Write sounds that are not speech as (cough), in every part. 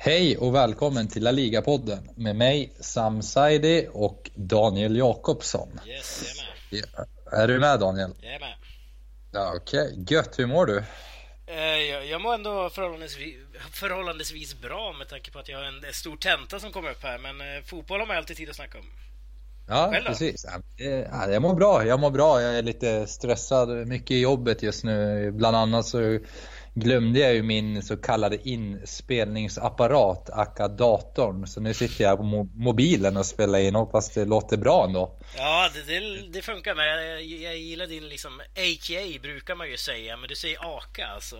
Hej och välkommen till La Liga-podden med mig Sam Saidi och Daniel Jakobsson. Yes, jag är med. Ja, är du med Daniel? Jag är med. Ja, Okej, okay. gött. Hur mår du? Eh, jag, jag mår ändå förhållandevis, förhållandevis bra med tanke på att jag har en, en stor tenta som kommer upp här. Men eh, fotboll har man alltid tid att snacka om. Ja, Själv då? precis. Ja, jag mår bra. Jag mår bra. Jag är lite stressad. Mycket i jobbet just nu. Bland annat så glömde jag ju min så kallade inspelningsapparat, aka datorn. Så nu sitter jag på mo mobilen och spelar in. Hoppas det låter bra ändå. Ja, det, det, det funkar. Men jag, jag gillar din liksom AKA brukar man ju säga. Men du säger AKA alltså.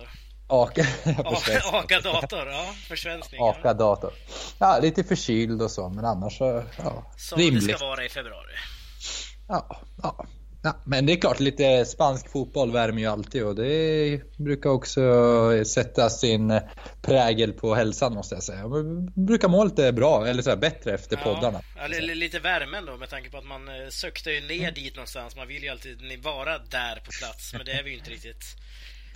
Aka, (laughs) Aka dator, ja. Försvenskning. Aka dator. Ja, lite förkyld och så, men annars så, ja. Som rimligt. det ska vara i februari. Ja, ja. Ja, men det är klart, lite spansk fotboll värmer ju alltid och det brukar också sätta sin prägel på hälsan måste jag säga. Man brukar må lite bra, eller så här, bättre efter ja, poddarna. Ja, lite värmen då med tanke på att man eh, sökte ju ner dit någonstans. Man vill ju alltid vara där på plats, men det är vi ju inte riktigt.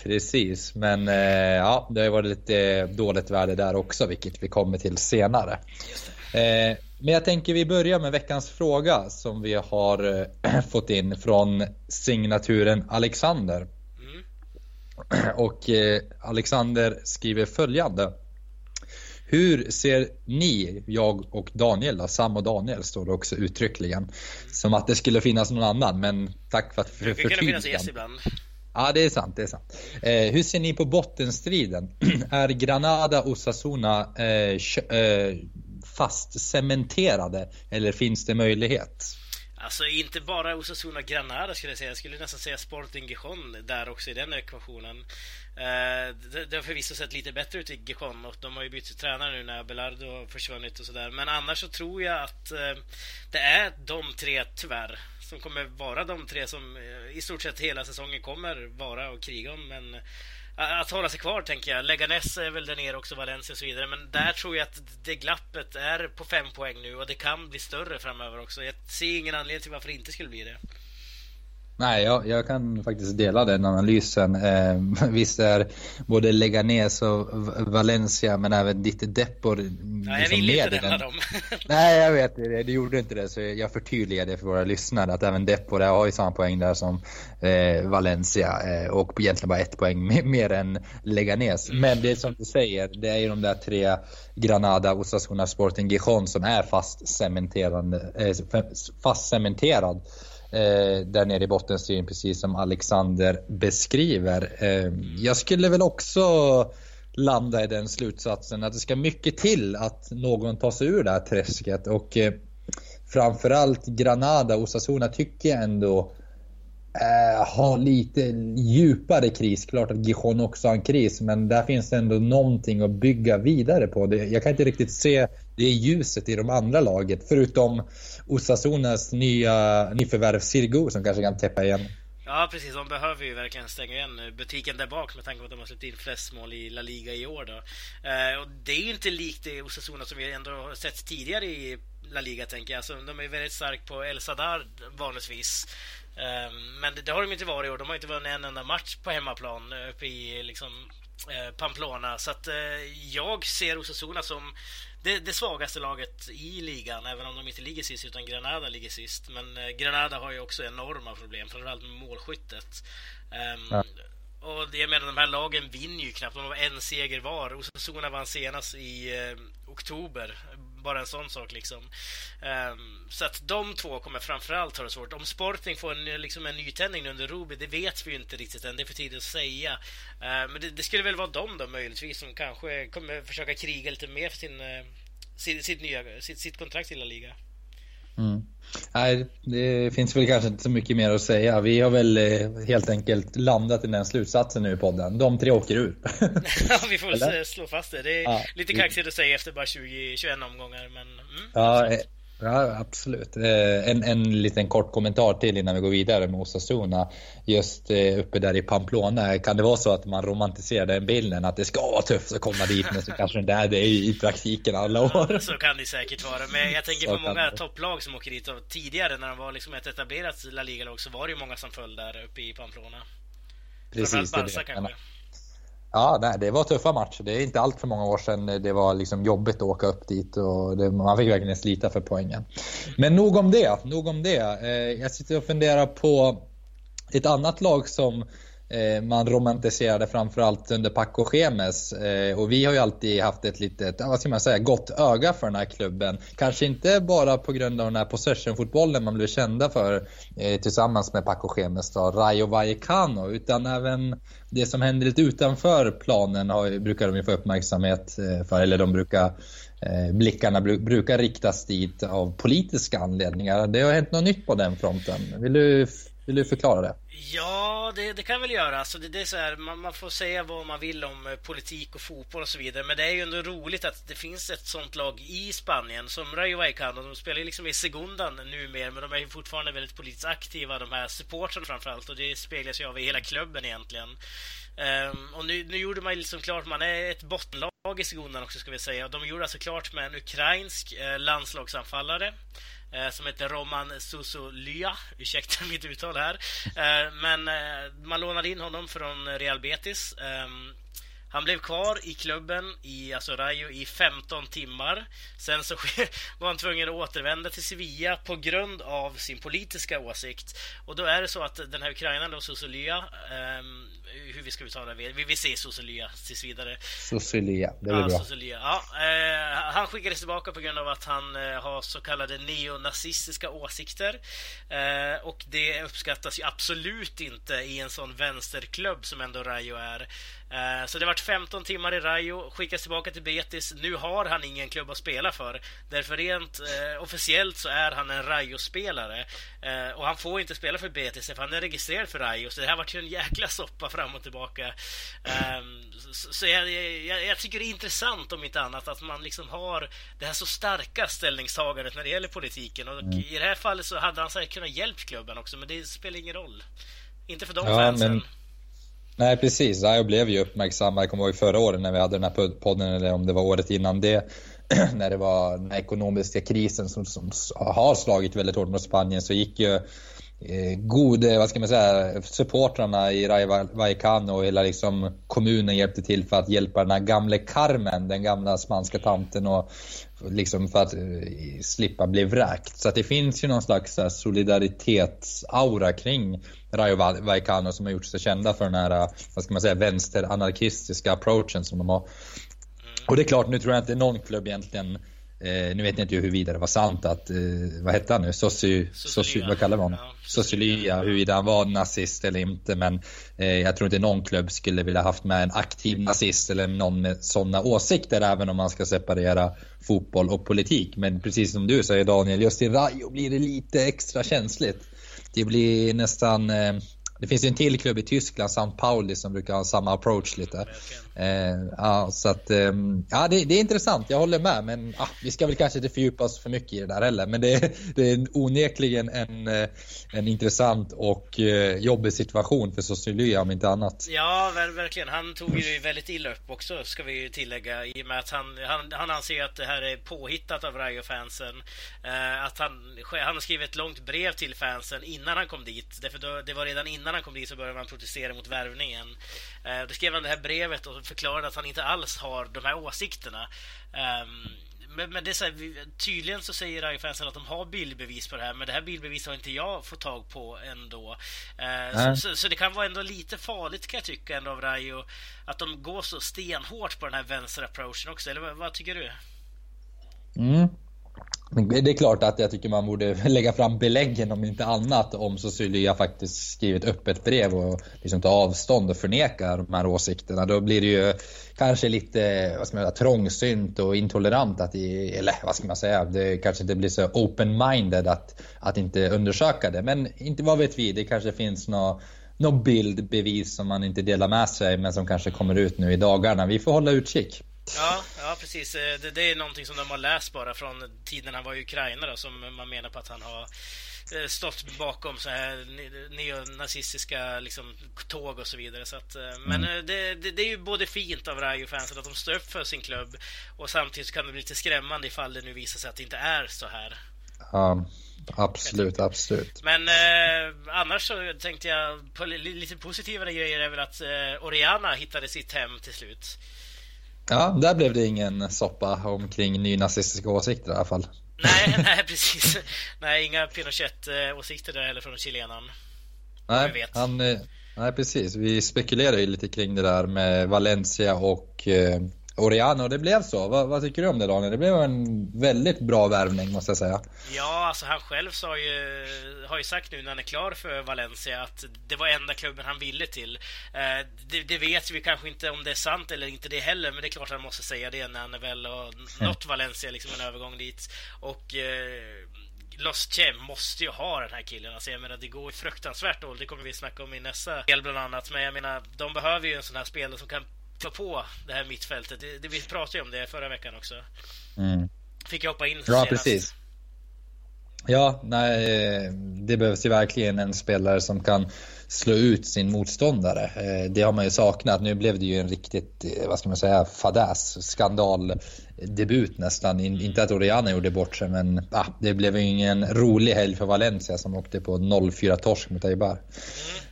Precis, men eh, ja, det har ju varit lite dåligt väder där också, vilket vi kommer till senare. Eh, men jag tänker vi börjar med veckans fråga som vi har eh, (clears throat) fått in från signaturen Alexander. Mm. Och eh, Alexander skriver följande. Hur ser ni, jag och Daniel, då, Sam och Daniel står det också uttryckligen. Mm. Som att det skulle finnas någon annan, men tack för att för, Det kan finnas gäst ibland. Ja, det är sant. Det är sant. Eh, hur ser ni på bottenstriden? (clears throat) är Granada Osasuna eh, eh, fast cementerade eller finns det möjlighet? Alltså inte bara Osasuna Granada skulle jag säga. Jag skulle nästan säga Sporting Gijon där också i den ekvationen. Eh, det, har förvisso sett lite bättre ut i Gijon och de har ju bytt tränare nu när Belardo har försvunnit och sådär. Men annars så tror jag att eh, det är de tre tyvärr som kommer vara de tre som eh, i stort sett hela säsongen kommer vara och kriga om. Men att hålla sig kvar tänker jag. Leganes är väl där nere också, Valencia och så vidare. Men där tror jag att det glappet är på fem poäng nu och det kan bli större framöver också. Jag ser ingen anledning till varför det inte skulle bli det. Nej, jag, jag, kan faktiskt dela den analysen. Eh, (laughs) visst är både Leganes och Valencia, men även ditt Depor liksom ja, jag vill inte dela dem. (laughs) Nej, jag vet det. Du gjorde inte det, så jag förtydligar det för våra lyssnare. Att även Depor har ju samma poäng där som eh, Valencia eh, och egentligen bara ett poäng mer än Leganes. Mm. Men det som du säger, det är ju de där tre Granada, Osasuna, Sporting Gijon som är fast cementerad. Eh, fast cementerad eh, där nere i bottenstriden precis som Alexander beskriver. Eh, jag skulle väl också landa i den slutsatsen att det ska mycket till att någon tar sig ur det här träsket och eh, framförallt Granada och Osasuna tycker jag ändå eh, har lite djupare kris. Klart att Gijon också har en kris men där finns det ändå någonting att bygga vidare på. Det, jag kan inte riktigt se det ljuset i de andra laget förutom Osasunas nya nyförvärv Sirgo som kanske kan täppa igen. Ja precis, de behöver ju verkligen stänga igen butiken där bak med tanke på att de har släppt in flest mål i La Liga i år då. Eh, och det är ju inte likt det Osasuna som vi ändå har sett tidigare i La Liga tänker jag. Alltså, de är väldigt starka på El Sadar vanligtvis. Eh, men det, har de inte varit i år. De har inte vunnit en enda match på hemmaplan eh, uppe i liksom, eh, Pamplona. Så att eh, jag ser Osasuna som det, det, svagaste laget i ligan, även om de inte ligger sist utan Granada ligger sist. Men Granada har ju också enorma problem, framförallt med målskyttet. Um, ja. Och jag menar, de här lagen vinner ju knappt. De har en seger var. Osasuna vann senast i eh, oktober. Bara en sån sak liksom. Um, så att de två kommer framförallt ha det svårt. Om Sporting får en, liksom en nytändning under Ruby, det vet vi ju inte riktigt än. Det är för tidigt att säga. Uh, men det, det, skulle väl vara de då möjligtvis som kanske kommer försöka kriga lite mer för sin, eh, uh, sitt, sitt, nya, sitt, sitt kontrakt i La Liga. Mm. Nej, det finns väl kanske inte så mycket mer att säga. Vi har väl eh, helt enkelt landat i den slutsatsen nu i podden. De tre åker ur. (laughs) ja, vi får väl slå fast det. Det är ja, lite kaxigt att säga efter bara 20-21 omgångar, men... Mm, ja, Ja, absolut. Eh, en, en liten kort kommentar till innan vi går vidare med Osasuna. Just eh, uppe där i Pamplona, kan det vara så att man romantiserar den bilden att det ska vara tufft att komma dit men så kanske det är det i praktiken alla år. Ja, så kan det säkert vara. Men jag tänker på många topplag som åker dit och tidigare när de var liksom ett etablerat La Liga-lag så var det ju många som föll där uppe i Pamplona. Precis. Barca kanske. Ja, nej, det var tuffa matcher. Det är inte allt för många år sedan det var liksom jobbigt att åka upp dit och det, man fick verkligen slita för poängen. Men nog om det, nog om det. Eh, jag sitter och funderar på ett annat lag som Eh, man romantiserade framförallt under Paco Gemes. Eh, och vi har ju alltid haft ett litet, vad ska man säga, gott öga för den här klubben. Kanske inte bara på grund av den här possession-fotbollen man blev kända för eh, tillsammans med Paco Gemes då, Rayo Vallecano, utan även det som händer lite utanför planen har, brukar de ju få uppmärksamhet för, eller de brukar blickarna brukar riktas dit av politiska anledningar. Det har hänt något nytt på den fronten. Vill du vill du förklara det? Ja, det, det kan jag väl göra. Alltså det, det är så här, man, man, får säga vad man vill om eh, politik och fotboll och så vidare. Men det är ju ändå roligt att det finns ett sånt lag i Spanien som Rayo Vallecano. De spelar ju liksom i Segundan numera, men de är ju fortfarande väldigt politiskt aktiva, de här supportrarna framförallt. Och det speglas ju av i hela klubben egentligen. Um, och nu, nu gjorde man ju liksom klart, man är ett bottenlag i Segundan också ska vi säga. De gjorde alltså klart med en ukrainsk eh, landslagsanfallare Eh, som heter Roman Susulya. Ursäkta (laughs) mitt uttal här. Eh, men eh, man lånade in honom från Real Betis. Ehm, han blev kvar i klubben, i alltså Rayo, i 15 timmar. Sen så (laughs) var han tvungen att återvända till Sevilla på grund av sin politiska åsikt. Och då är det så att den här ukrainaren då, Susulya, ehm, hur vi ska uttala det, vi vill se Sosolya tills vidare. Sosolya, det är ja, bra. Sosolya. Ja, eh, han skickades tillbaka på grund av att han eh, har så kallade neonazistiska åsikter. Eh, och det uppskattas ju absolut inte i en sån vänsterklubb som ändå Rayo är. Eh, så det vart 15 timmar i Rayo, skickas tillbaka till Betis. Nu har han ingen klubb att spela för. Därför rent eh, officiellt så är han en Rayo-spelare. Eh, och han får inte spela för Betis för han är registrerad för Rayo. Så det här vart ju en jäkla soppa fram och tillbaka. Ehm, så, så jag, jag, jag, tycker det är intressant om inte annat att man liksom har det här så starka ställningstagandet när det gäller politiken. Och mm. i det här fallet så hade han säkert kunnat hjälpa klubben också, men det spelar ingen roll. Inte för de ja, fansen. Men Nej, precis. Jag blev ju uppmärksammad. Jag kommer ihåg förra året när vi hade den här podden, eller om det var året innan det. (clears throat) när det var den ekonomiska krisen som, som har slagit väldigt hårt mot Spanien så gick ju eh, vad ska man säga, supportrarna i Rayo Vallecano och hela liksom kommunen hjälpte till för att hjälpa den här gamle Carmen, den gamla spanska tanten och liksom för att eh, slippa bli vräkt. Så att det finns ju någon slags eh, solidaritetsaura kring Rayo Vallecano som har gjort sig kända för den här, eh, vad ska man säga, vänsteranarkistiska approachen som de har. Och det är klart, nu tror jag inte någon klubb egentligen Eh, nu vet jag inte huruvida det var sant att, eh, vad hette han nu, Soci, vad kallar man honom? Ja, Sociolia, huruvida han var nazist eller inte. Men eh, jag tror inte någon klubb skulle vilja haft med en aktiv nazist eller någon med sådana åsikter, även om man ska separera fotboll och politik. Men precis som du säger Daniel, just i Rayo blir det lite extra känsligt. Det blir nästan eh, det finns ju en till klubb i Tyskland, St. Pauli, som brukar ha samma approach lite. Eh, ja, så att, eh, ja, det, det, är intressant, jag håller med. Men ah, vi ska väl kanske inte fördjupa oss för mycket i det där heller. Men det, det är onekligen en, eh, en intressant och eh, jobbig situation för Sosilya om inte annat. Ja, verkligen. Han tog ju väldigt illa upp också, ska vi tillägga. I och med att han, han, han anser att det här är påhittat av Rayo-fansen. Eh, att han, han har skrivit ett långt brev till fansen innan han kom dit. Därför då, det var redan innan han kom dit så började man protestera mot värvningen. Eh, då skrev han det här brevet och förklarade att han inte alls har de här åsikterna. Um, men, men, det är så här, tydligen så säger Rayo-fansen att de har bildbevis på det här, men det här bildbeviset har inte jag fått tag på ändå. Uh, så, så, så, det kan vara ändå lite farligt kan jag tycka ändå av Rayo att de går så stenhårt på den här vänsterapproachen också, eller vad, vad tycker du? Mm. Det är klart att jag tycker man borde (laughs) lägga fram beläggen om inte annat om Cecilia faktiskt skrivit öppet brev och liksom ta avstånd och förneka de här åsikterna. Då blir det ju kanske lite vad ska man säga, trångsynt och intolerant att, eller vad ska man säga, det kanske inte blir så open-minded att, att inte undersöka det. Men inte vad vet vi, det kanske finns något någon bildbevis som man inte delar med sig men som kanske kommer ut nu i dagarna. Vi får hålla utkik. Ja, ja (laughs) precis. Eh, det, det, är någonting som de har läst bara från tiden han var i Ukraina då, som man menar på att han har eh, stått bakom så här neonazistiska liksom, tåg och så vidare. Så att, eh, men mm. det, det, det, är ju både fint av Rayo-fansen att de står upp för sin klubb och samtidigt kan det bli lite skrämmande ifall det nu visar sig att det inte är så här. Ja, Absolut, absolut. Men eh, annars så tänkte jag på lite positivare grejer är väl att eh, Oriana hittade sitt hem till slut. Ja, där blev det ingen soppa omkring nynazistiska åsikter i alla fall. Nej, (laughs) nej precis. Nej, inga Pinochet-åsikter där heller från chilenaren. Nej, han, eh, nej, precis. Vi spekulerar ju lite kring det där med Valencia och eh, Oriano, det blev så. Vad, vad, tycker du om det Daniel? Det blev en väldigt bra värvning måste jag säga. Ja, alltså han själv sa ju, har ju sagt nu när han är klar för Valencia att det var enda klubben han ville till. Eh, det, det, vet vi kanske inte om det är sant eller inte det heller, men det är klart han måste säga det när han väl har nått Valencia, liksom en övergång dit. Och eh, Los Che måste ju ha den här killen. Alltså jag menar, det går fruktansvärt dåligt. Det kommer vi snacka om i nästa del bland annat. Men jag menar, de behöver ju en sån här spelare som kan ta på det här mittfältet. Det, det, vi pratade ju om det förra veckan också. Mm. Fick jag hoppa in Ja, senast. precis. Ja, nej, det behövs ju verkligen en spelare som kan slå ut sin motståndare. Eh, det har man ju saknat. Nu blev det ju en riktigt, eh, vad ska man säga, fadäs, debut nästan. Inte att Oriana gjorde bort sig, men ah, det blev ju ingen rolig helg för Valencia som åkte på 0-4 torsk mot Eibar.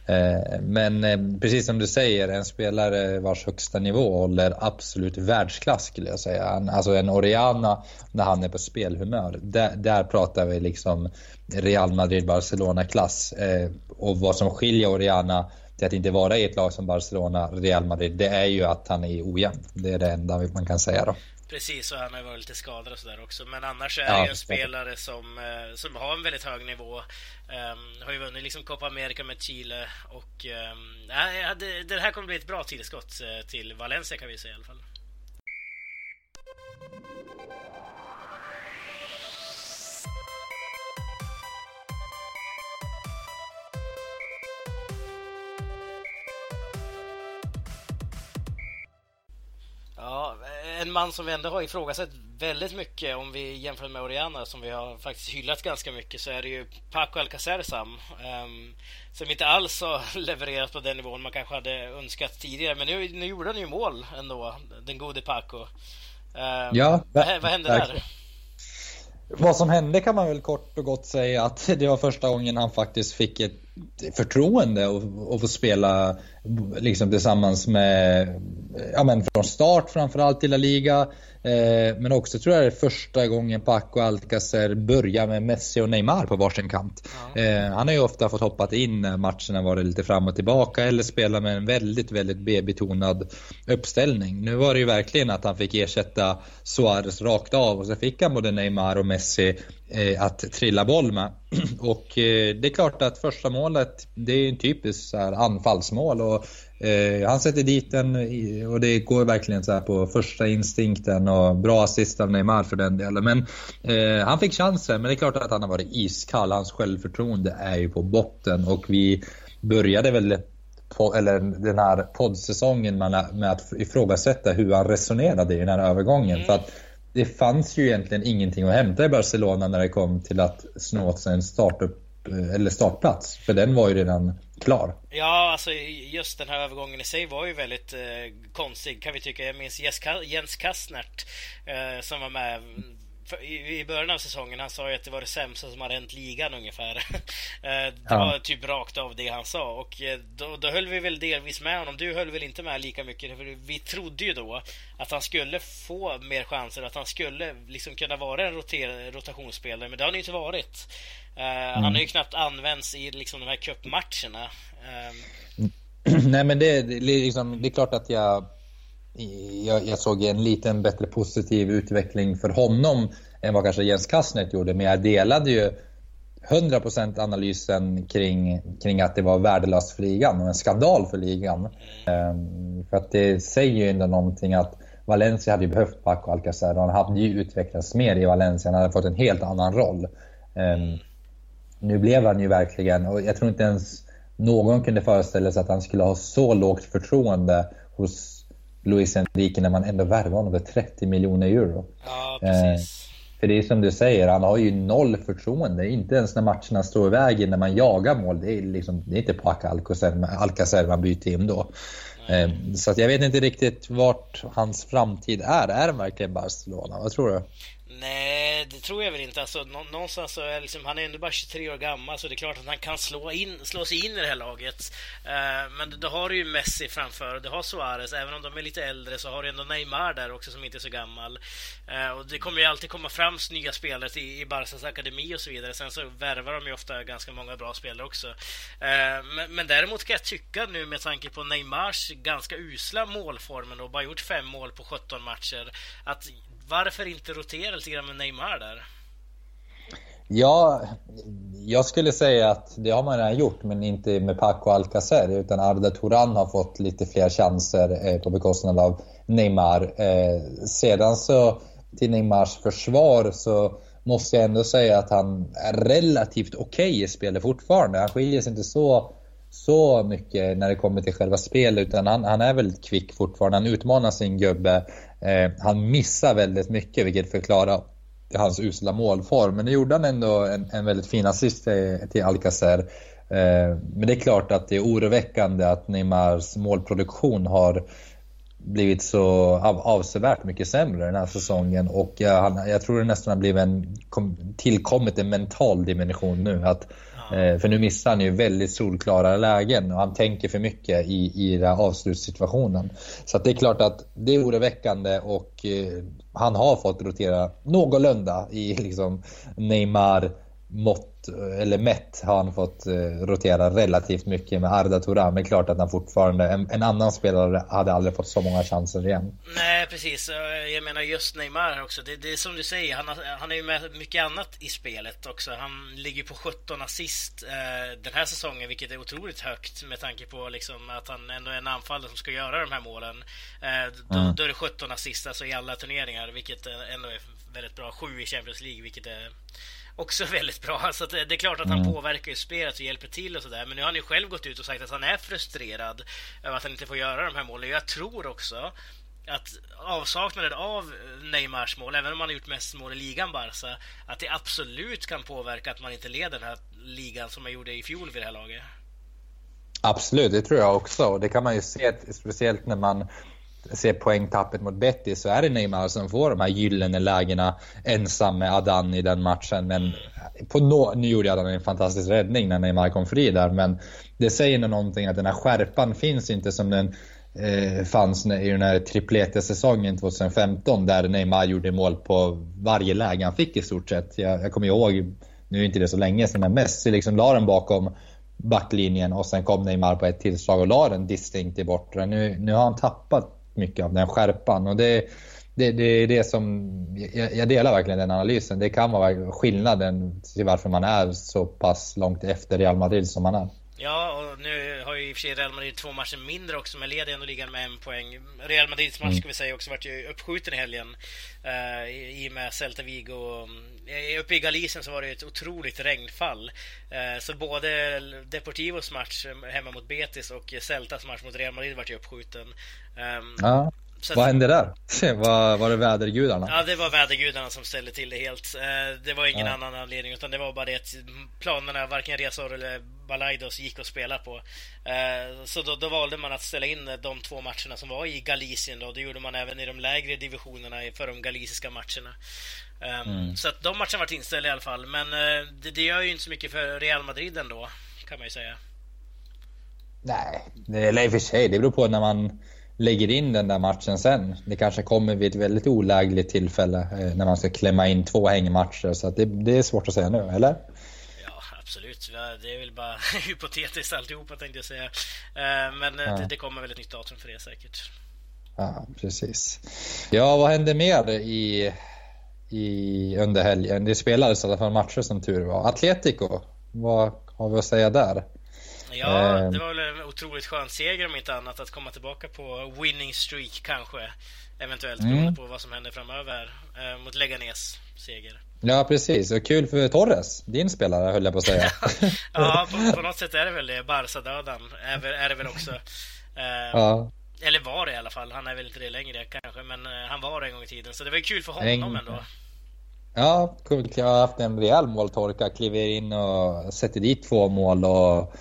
Mm. Eh, men eh, precis som du säger, en spelare vars högsta nivå håller absolut världsklass skulle jag säga. Alltså en Oriana när han är på spelhumör. Där, där pratar vi liksom Real Madrid-Barcelona-klass. Eh, och vad som skiljer Oriana till att inte vara i ett lag som Barcelona, Real Madrid, det är ju att han är ojämn. Det är det enda man kan säga då. Precis, och han har varit lite skadad och sådär också. Men annars är ja, ju en spelare som, eh, som har en väldigt hög nivå. Um, har ju vunnit liksom Copa America med Chile och um, äh, det, det här kommer bli ett bra tillskott eh, till Valencia kan vi säga i alla fall. Ja, en man som vi ändå har ifrågasatt väldigt mycket om vi jämför med Oriana som vi har faktiskt hyllat ganska mycket så är det ju Paco Alcacer Sam um, som inte alls har (laughs) levererat på den nivån man kanske hade önskat tidigare men nu, nu gjorde han ju mål ändå, den gode Paco. Um, ja, vad, vad hände där? Vad som hände kan man väl kort och gott säga att det var första gången han faktiskt fick ett förtroende att få spela liksom tillsammans med, ja men från start framförallt i La Liga. Eh, men också tror jag det är första gången Paco Alcacer börjar med Messi och Neymar på varsin kant. Ja. Eh, han har ju ofta fått hoppat in när matcherna varit lite fram och tillbaka eller spela med en väldigt, väldigt B-betonad uppställning. Nu var det ju verkligen att han fick ersätta Suarez rakt av och så fick han både Neymar och Messi att trilla boll med. (clears throat) Och det är klart att första målet, det är en typisk anfallsmål och Eh, han sätter dit den och det går verkligen så på första instinkten och bra assist av Neymar för den delen. Men eh, han fick chansen, men det är klart att han har varit iskall. Hans självförtroende är ju på botten och vi började väl på, eller den här poddsäsongen med att ifrågasätta hur han resonerade i den här övergången. Mm. För att det fanns ju egentligen ingenting att hämta i Barcelona när det kom till att snå åt sig en startup, eh, eller startplats. För den var ju redan klar. Ja, alltså just den här övergången i sig var ju väldigt eh, konstig kan vi tycka. Jag minns Jens Kastnert eh, som var med i början av säsongen, han sa ju att det var det sämsta som har hänt ligan ungefär. (laughs) Eh, det ja. var typ rakt av det han sa och eh, då, då höll vi väl delvis med honom. Du höll väl inte med lika mycket? För vi trodde ju då att han skulle få mer chanser, att han skulle liksom kunna vara en roter, rotationsspelare, men det har han ju inte varit. Mm. Han har ju knappt använts i liksom de här cupmatcherna. (clears throat) Nej men det, det, liksom, det är klart att jag jag, jag, såg en liten bättre positiv utveckling för honom än vad kanske Jens Kassnet gjorde. Men jag delade ju 100% analysen kring, kring att det var värdelöst för ligan och en skandal för ligan. Um, för att det säger ju ändå någonting att Valencia hade ju behövt Paco Alcacer och han hade ju utvecklats mer i Valencia. Han hade fått en helt annan roll. Um, nu blev han ju verkligen, och jag tror inte ens någon kunde föreställa sig att han skulle ha så lågt förtroende hos Luis Enrique när man ändå värvar honom för 30 miljoner euro. Ja, precis. Eh, för det är som du säger, han har ju noll förtroende. Inte ens när matcherna står i vägen, när man jagar mål. Det är, liksom, det är inte Paco Alcacer, man byter in då. Eh, så jag vet inte riktigt vart hans framtid är. Är det verkligen Barcelona? Vad tror du? Nej, det tror jag väl inte. Alltså, någonstans så är liksom, han är ändå bara 23 år gammal så det är klart att han kan slå, in, slå sig in i det här laget. Uh, men då har du ju Messi framför och du har Suarez. Även om de är lite äldre så har du ändå Neymar där också som inte är så gammal. Uh, och det kommer ju alltid komma fram nya spelare i, i Barcas akademi och så vidare. Sen så värvar de ju ofta ganska många bra spelare också. Uh, men, men däremot kan jag tycka nu med tanke på Neymars ganska usla målformen och bara gjort fem mål på 17 matcher att varför inte rotera lite grann med Neymar där? Ja, jag skulle säga att det har man redan gjort, men inte med Paco Alcacer. Utan Arda Turan har fått lite fler chanser eh, på bekostnad av Neymar. Eh, sedan så, till Neymars försvar, så måste jag ändå säga att han är relativt okej okay i spelet fortfarande. Han skiljer sig inte så, så mycket när det kommer till själva spelet, utan han, han är väldigt kvick fortfarande. Han utmanar sin gubbe. Eh, han missar väldigt mycket vilket förklarar hans usla målform. Men det gjorde han ändå en, en väldigt fin assist till, till Alcacer. Eh, men det är klart att det är oroväckande att Neymars målproduktion har blivit så av, avsevärt mycket sämre den här säsongen och eh, jag, jag tror det nästan har blivit en, tillkommit en mental dimension nu. Att Eh, Eh, för nu missar han ju väldigt solklara lägen och han tänker för mycket i, i den här avslutssituationen. Så det är klart att det är oroväckande och eh, han har fått rotera någorlunda i (laughs) liksom Neymar mått eller mätt har han fått eh, rotera relativt mycket med Arda Turan. Men klart att han fortfarande, en, en, annan spelare hade aldrig fått så många chanser igen. Nej, precis. Jag menar just Neymar också. Det, det är som du säger, han, han är ju med mycket annat i spelet också. Han ligger på 17 assist eh, den här säsongen, vilket är otroligt högt med tanke på liksom att han ändå är en anfallare som ska göra de här målen. Eh, då, mm. då är det 17 assist alltså i alla turneringar, vilket ändå är väldigt bra. Sju i Champions League, vilket är också (laughs) väldigt bra. Så det är klart att han mm. påverkar ju spelet och hjälper till och sådär. Men nu har han ju själv gått ut och sagt att han är frustrerad över att han inte får göra de här målen. Jag tror också att avsaknaden av Neymars mål, även om han har gjort mest mål i ligan Barca, att det absolut kan påverka att man inte leder den här ligan som man gjorde i fjol vid det här laget. Absolut, det tror jag också. Och det kan man ju se, speciellt när man ser poängtappet mot Betis så är det Neymar som får de här gyllene lägena ensam med Adan i den matchen. Men på no nu gjorde Adan en fantastisk räddning när Neymar kom fri där men det säger nog någonting att den här skärpan finns inte som den eh, fanns i den här triplete-säsongen 2015 där Neymar gjorde mål på varje läge han fick i stort sett. Jag, jag kommer ihåg, nu är inte det så länge sedan, men Messi liksom la den bakom backlinjen och sen kom Neymar på ett tillslag och la den distinkt i bortre. Nu, nu har han tappat mycket av den skärpan. Och det, det, det är det som, jag, jag, delar verkligen den analysen. Det kan vara skillnaden till varför man är så pass långt efter Real Madrid som man är. Ja, och nu har ju i och för sig Real Madrid två matcher mindre också, men leder ändå ligan med en poäng. Real Madrids match, mm. ska vi säga, också vart ju uppskjuten i helgen uh, i och med Celta Vigo. Uh, uppe i Galicien så var det ett otroligt regnfall. Uh, så både Deportivos match hemma mot Betis och Celtas match mot Real Madrid vart ju uppskjuten. Um, ja. Så Vad hände där? (laughs) var, var det vädergudarna? Ja, det var vädergudarna som ställde till det helt. Eh, det var ingen ja. annan anledning, utan det var bara det att planerna, varken Resor eller Balaidos gick att spela på. Eh, så då, då, valde man att ställa in de två matcherna som var i Galicien. Då. Det gjorde man även i de lägre divisionerna för de galiciska matcherna. Ehm, mm. Så att de matcherna var inställda i alla fall. Men eh, det, det gör ju inte så mycket för Real Madrid ändå, kan man ju säga. Nej, eller i och för sig, det beror på när man lägger in den där matchen sen. Det kanske kommer vid ett väldigt olägligt tillfälle eh, när man ska klämma in två hängmatcher. Så det, det, är svårt att säga nu, eller? Ja, absolut. Det är väl bara (laughs) hypotetiskt alltihopa tänkte jag säga. Eh, men eh, ja. det, det, kommer väl ett nytt datum för det säkert. Ja, precis. Ja, vad hände mer i, i under helgen? Det spelades i alla fall matcher som tur var. Atletico, vad har vi att säga där? Ja, det var väl en otroligt skön seger om inte annat att komma tillbaka på winning streak kanske. Eventuellt mm. beroende på vad som händer framöver eh, mot Leganes seger. Ja, precis. Och kul för Torres, din spelare höll jag på att säga. (laughs) ja, på, på, något sätt är det väl det. Barca-döden är, är det väl också. Eh, ja. Eller var det i alla fall. Han är väl inte det längre kanske, men eh, han var det en gång i tiden. Så det var ju kul för honom ändå. Ja, jag har haft en rejäl måltorka. Kliver in och sätter dit två mål och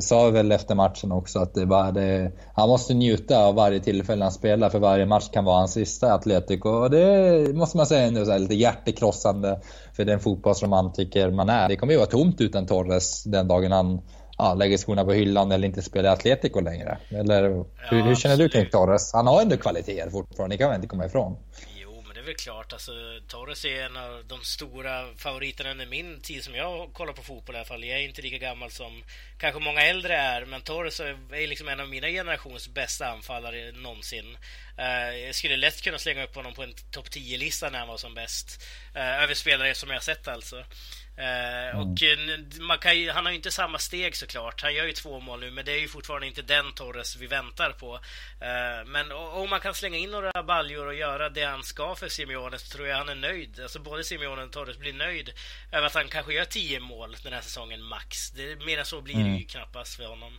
sa väl efter matchen också att det bara det, han måste njuta av varje tillfälle han spelar för varje match kan vara hans sista i Atletico. Och det måste man säga är lite hjärtekrossande för den fotbollsromantiker man är. Det kommer ju vara tomt utan Torres den dagen han ja, lägger skorna på hyllan eller inte spelar i Atletico längre. Eller hur, ja, hur känner du kring Torres? Han har ändå kvaliteter fortfarande, det kan man inte komma ifrån väl klart. Alltså, Torres är en av de stora favoriterna under min tid som jag kollar på fotboll i alla fall. Jag är inte lika gammal som kanske många äldre är, men Torres är liksom en av mina generations bästa anfallare någonsin. Uh, jag skulle lätt kunna slänga upp honom på en topp 10-lista när han var som bäst. Uh, över spelare som jag sett alltså. Eh, mm. Och eh, ju, han har ju inte samma steg såklart. Han gör ju två mål nu, men det är ju fortfarande inte den Torres vi väntar på. Men om man kan slänga in några baljor och göra det han ska för Simeone så tror jag han är nöjd. Alltså både Simeone och Torres blir nöjd över att han kanske gör tio mål den här säsongen max. Det, mer än så blir mm. det ju knappast för honom.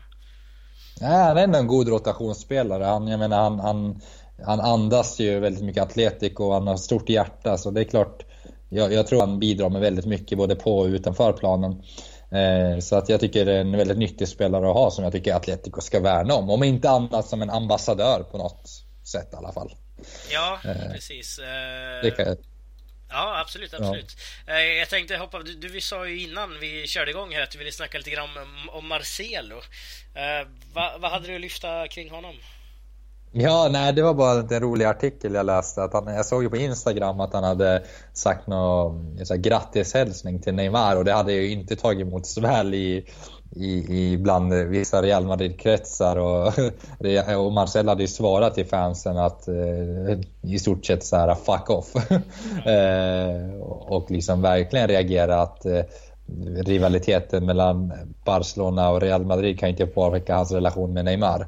Nej, han är ändå en god rotationsspelare. Han, jag menar, han, han, han andas ju väldigt mycket atletik och han har stort hjärta, så det är klart jag, jag, tror han bidrar med väldigt mycket både på och utanför planen. Eh, så att jag tycker det är en väldigt nyttig spelare att ha som jag tycker Atletico ska värna om. Om inte annat som en ambassadör på något sätt i alla fall. Ja, eh, precis. Eh. Ja, absolut, absolut. Ja. Eh, jag tänkte hoppa, du, du, vi sa ju innan vi körde igång här att du ville snacka lite grann om, om Marcelo. Vad, hade du att lyfta kring honom? Ja, nej, det var bara en rolig artikel jag läste. Att han, jag såg ju på Instagram att han hade sagt någon grattishälsning till Neymar och det hade ju inte tagit emot så väl i, i, i bland vissa Real Madrid-kretsar. Och, (laughs) och Marcel hade ju svarat till fansen att eh, i stort sett så här fuck off. (laughs) eh, och liksom verkligen reagerat eh, rivaliteten mellan Barcelona och Real Madrid kan inte påverka hans relation med Neymar.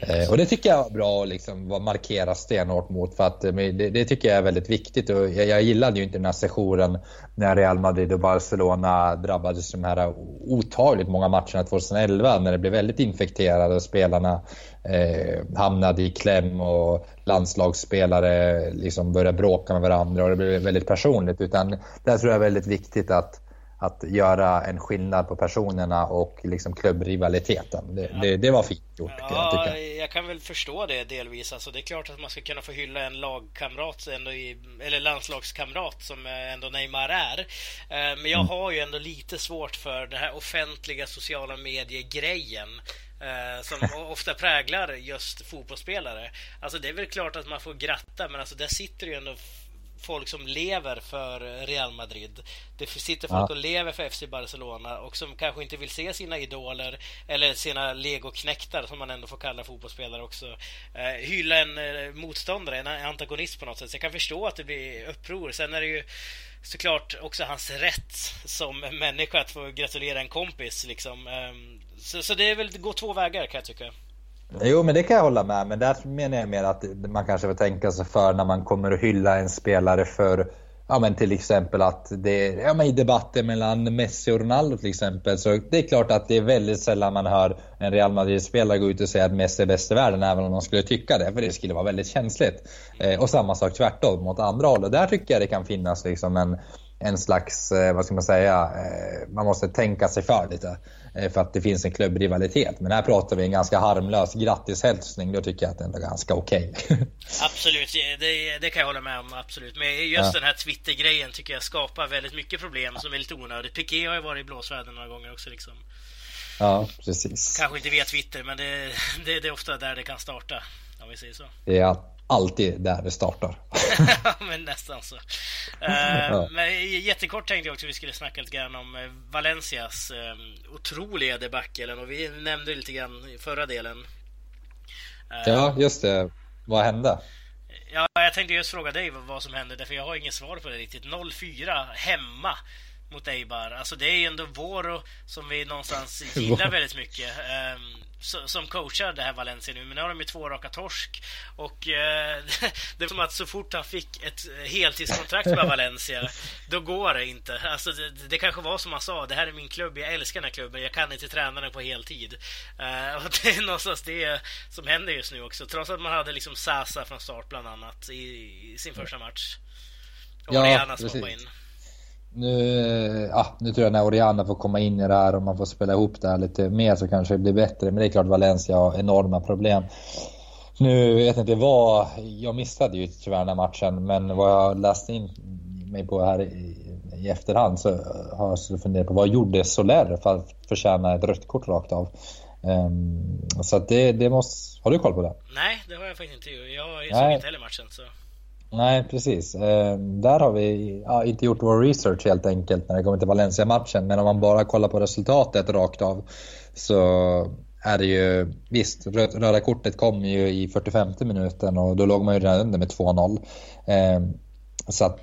Eh, och det tycker jag var bra att liksom markera stenhårt mot för att eh, det, det, tycker jag är väldigt viktigt och jag, jag gillade ju inte den här sessionen när Real Madrid och Barcelona drabbades de här otagligt många matcherna 2011 när det blev väldigt infekterade och spelarna eh, hamnade i kläm och landslagsspelare liksom började bråka med varandra och det blev väldigt personligt utan där tror jag är väldigt viktigt att att göra en skillnad på personerna och liksom klubbrivaliteten. Det, ja. det, det var fint gjort. Ja, jag, jag, kan väl förstå det delvis. Alltså, det är klart att man ska kunna få hylla en lagkamrat, ändå i, eller landslagskamrat som ändå Neymar är. Eh, men jag mm. har ju ändå lite svårt för den här offentliga sociala medier-grejen. Eh, som (laughs) ofta präglar just fotbollsspelare. Alltså det är väl klart att man får gratta, men alltså där sitter ju ändå folk som lever för Real Madrid. Det sitter folk ja. och lever för FC Barcelona och som kanske inte vill se sina idoler eller sina legoknäktar som man ändå får kalla fotbollsspelare också eh, hylla en eh, motståndare, en antagonist på något sätt. Så jag kan förstå att det blir uppror. Sen är det ju såklart också hans rätt som människa att få gratulera en kompis liksom. Eh, så, så det är väl, det går två vägar kan jag tycka. Jo, men det kan jag hålla med Men där menar jag mer att man kanske får tänka sig för när man kommer att hylla en spelare för Ja men till exempel att det ja men i debatten mellan Messi och Ronaldo till exempel så det är klart att det är väldigt sällan man hör en Real Madrid-spelare gå ut och säga att Messi är bäst i världen även om de skulle tycka det för det skulle vara väldigt känsligt. Eh, och samma sak tvärtom mot andra hållet. Där tycker jag det kan finnas liksom en, en slags, eh, vad ska man säga, eh, man måste tänka sig för lite. Eh, för att det finns en klubbrivalitet. Men här pratar vi en ganska harmlös grattishälsning. Då tycker jag att det är ganska okej. Okay. (laughs) absolut, det, det, kan jag hålla med om. Absolut. Men just ja. den här Twitter-grejen tycker jag skapar väldigt mycket problem som är lite onödigt. Piqué har ju varit i blåsväder några gånger också. Liksom. Ja, precis. Kanske inte via Twitter, men det, det, det är ofta där det kan starta. Om vi säger så. Ja, alltid där det startar. (laughs) men nästan så. (laughs) Uh. Men jättekort tänkte jag också att vi skulle snacka lite grann om eh, Valencias uh, otroliga debacle. Och vi nämnde lite grann i förra delen. Uh, ja, just det. Vad hände? Ja, jag tänkte just fråga dig vad som hände, därför jag har inget svar på det riktigt. 0-4 hemma mot Eibar. Alltså det är ju ändå Voro som vi någonstans (laughs) gillar väldigt mycket. Um, som coachar det här Valencia nu, men nu har de ju två raka torsk. Och eh, (laughs) det är som att så fort han fick ett heltidskontrakt med (laughs) Valencia, då går det inte. Alltså det, det, kanske var som han sa, det här är min klubb, jag älskar den här klubben, jag kan inte träna den på heltid. Eh, och det är någonstans det som händer just nu också, trots att man hade liksom Sasa från start bland annat i, i sin första match. Och ja, Mariana som in. Nu, ja, nu tror jag när Oriana får komma in i det här och man får spela ihop det här lite mer så kanske det blir bättre. Men det är klart Valencia har enorma problem. Nu vet jag inte vad, jag missade ju tyvärr den här matchen men vad jag läste in mig på här i, i efterhand så har jag funderat på vad gjorde Soler för att förtjäna ett rött kort rakt av? Um, så att det, det måste... Har du koll på det? Nej, det har jag faktiskt inte. Jag såg inte heller matchen. Så. Nej, precis. Eh, där har vi ja, inte gjort vår research helt enkelt när det kommer till Valencia-matchen. Men om man bara kollar på resultatet rakt av så är det ju... Visst, röda kortet kom ju i 45 minuten och då låg man ju redan under med 2-0. Eh, så att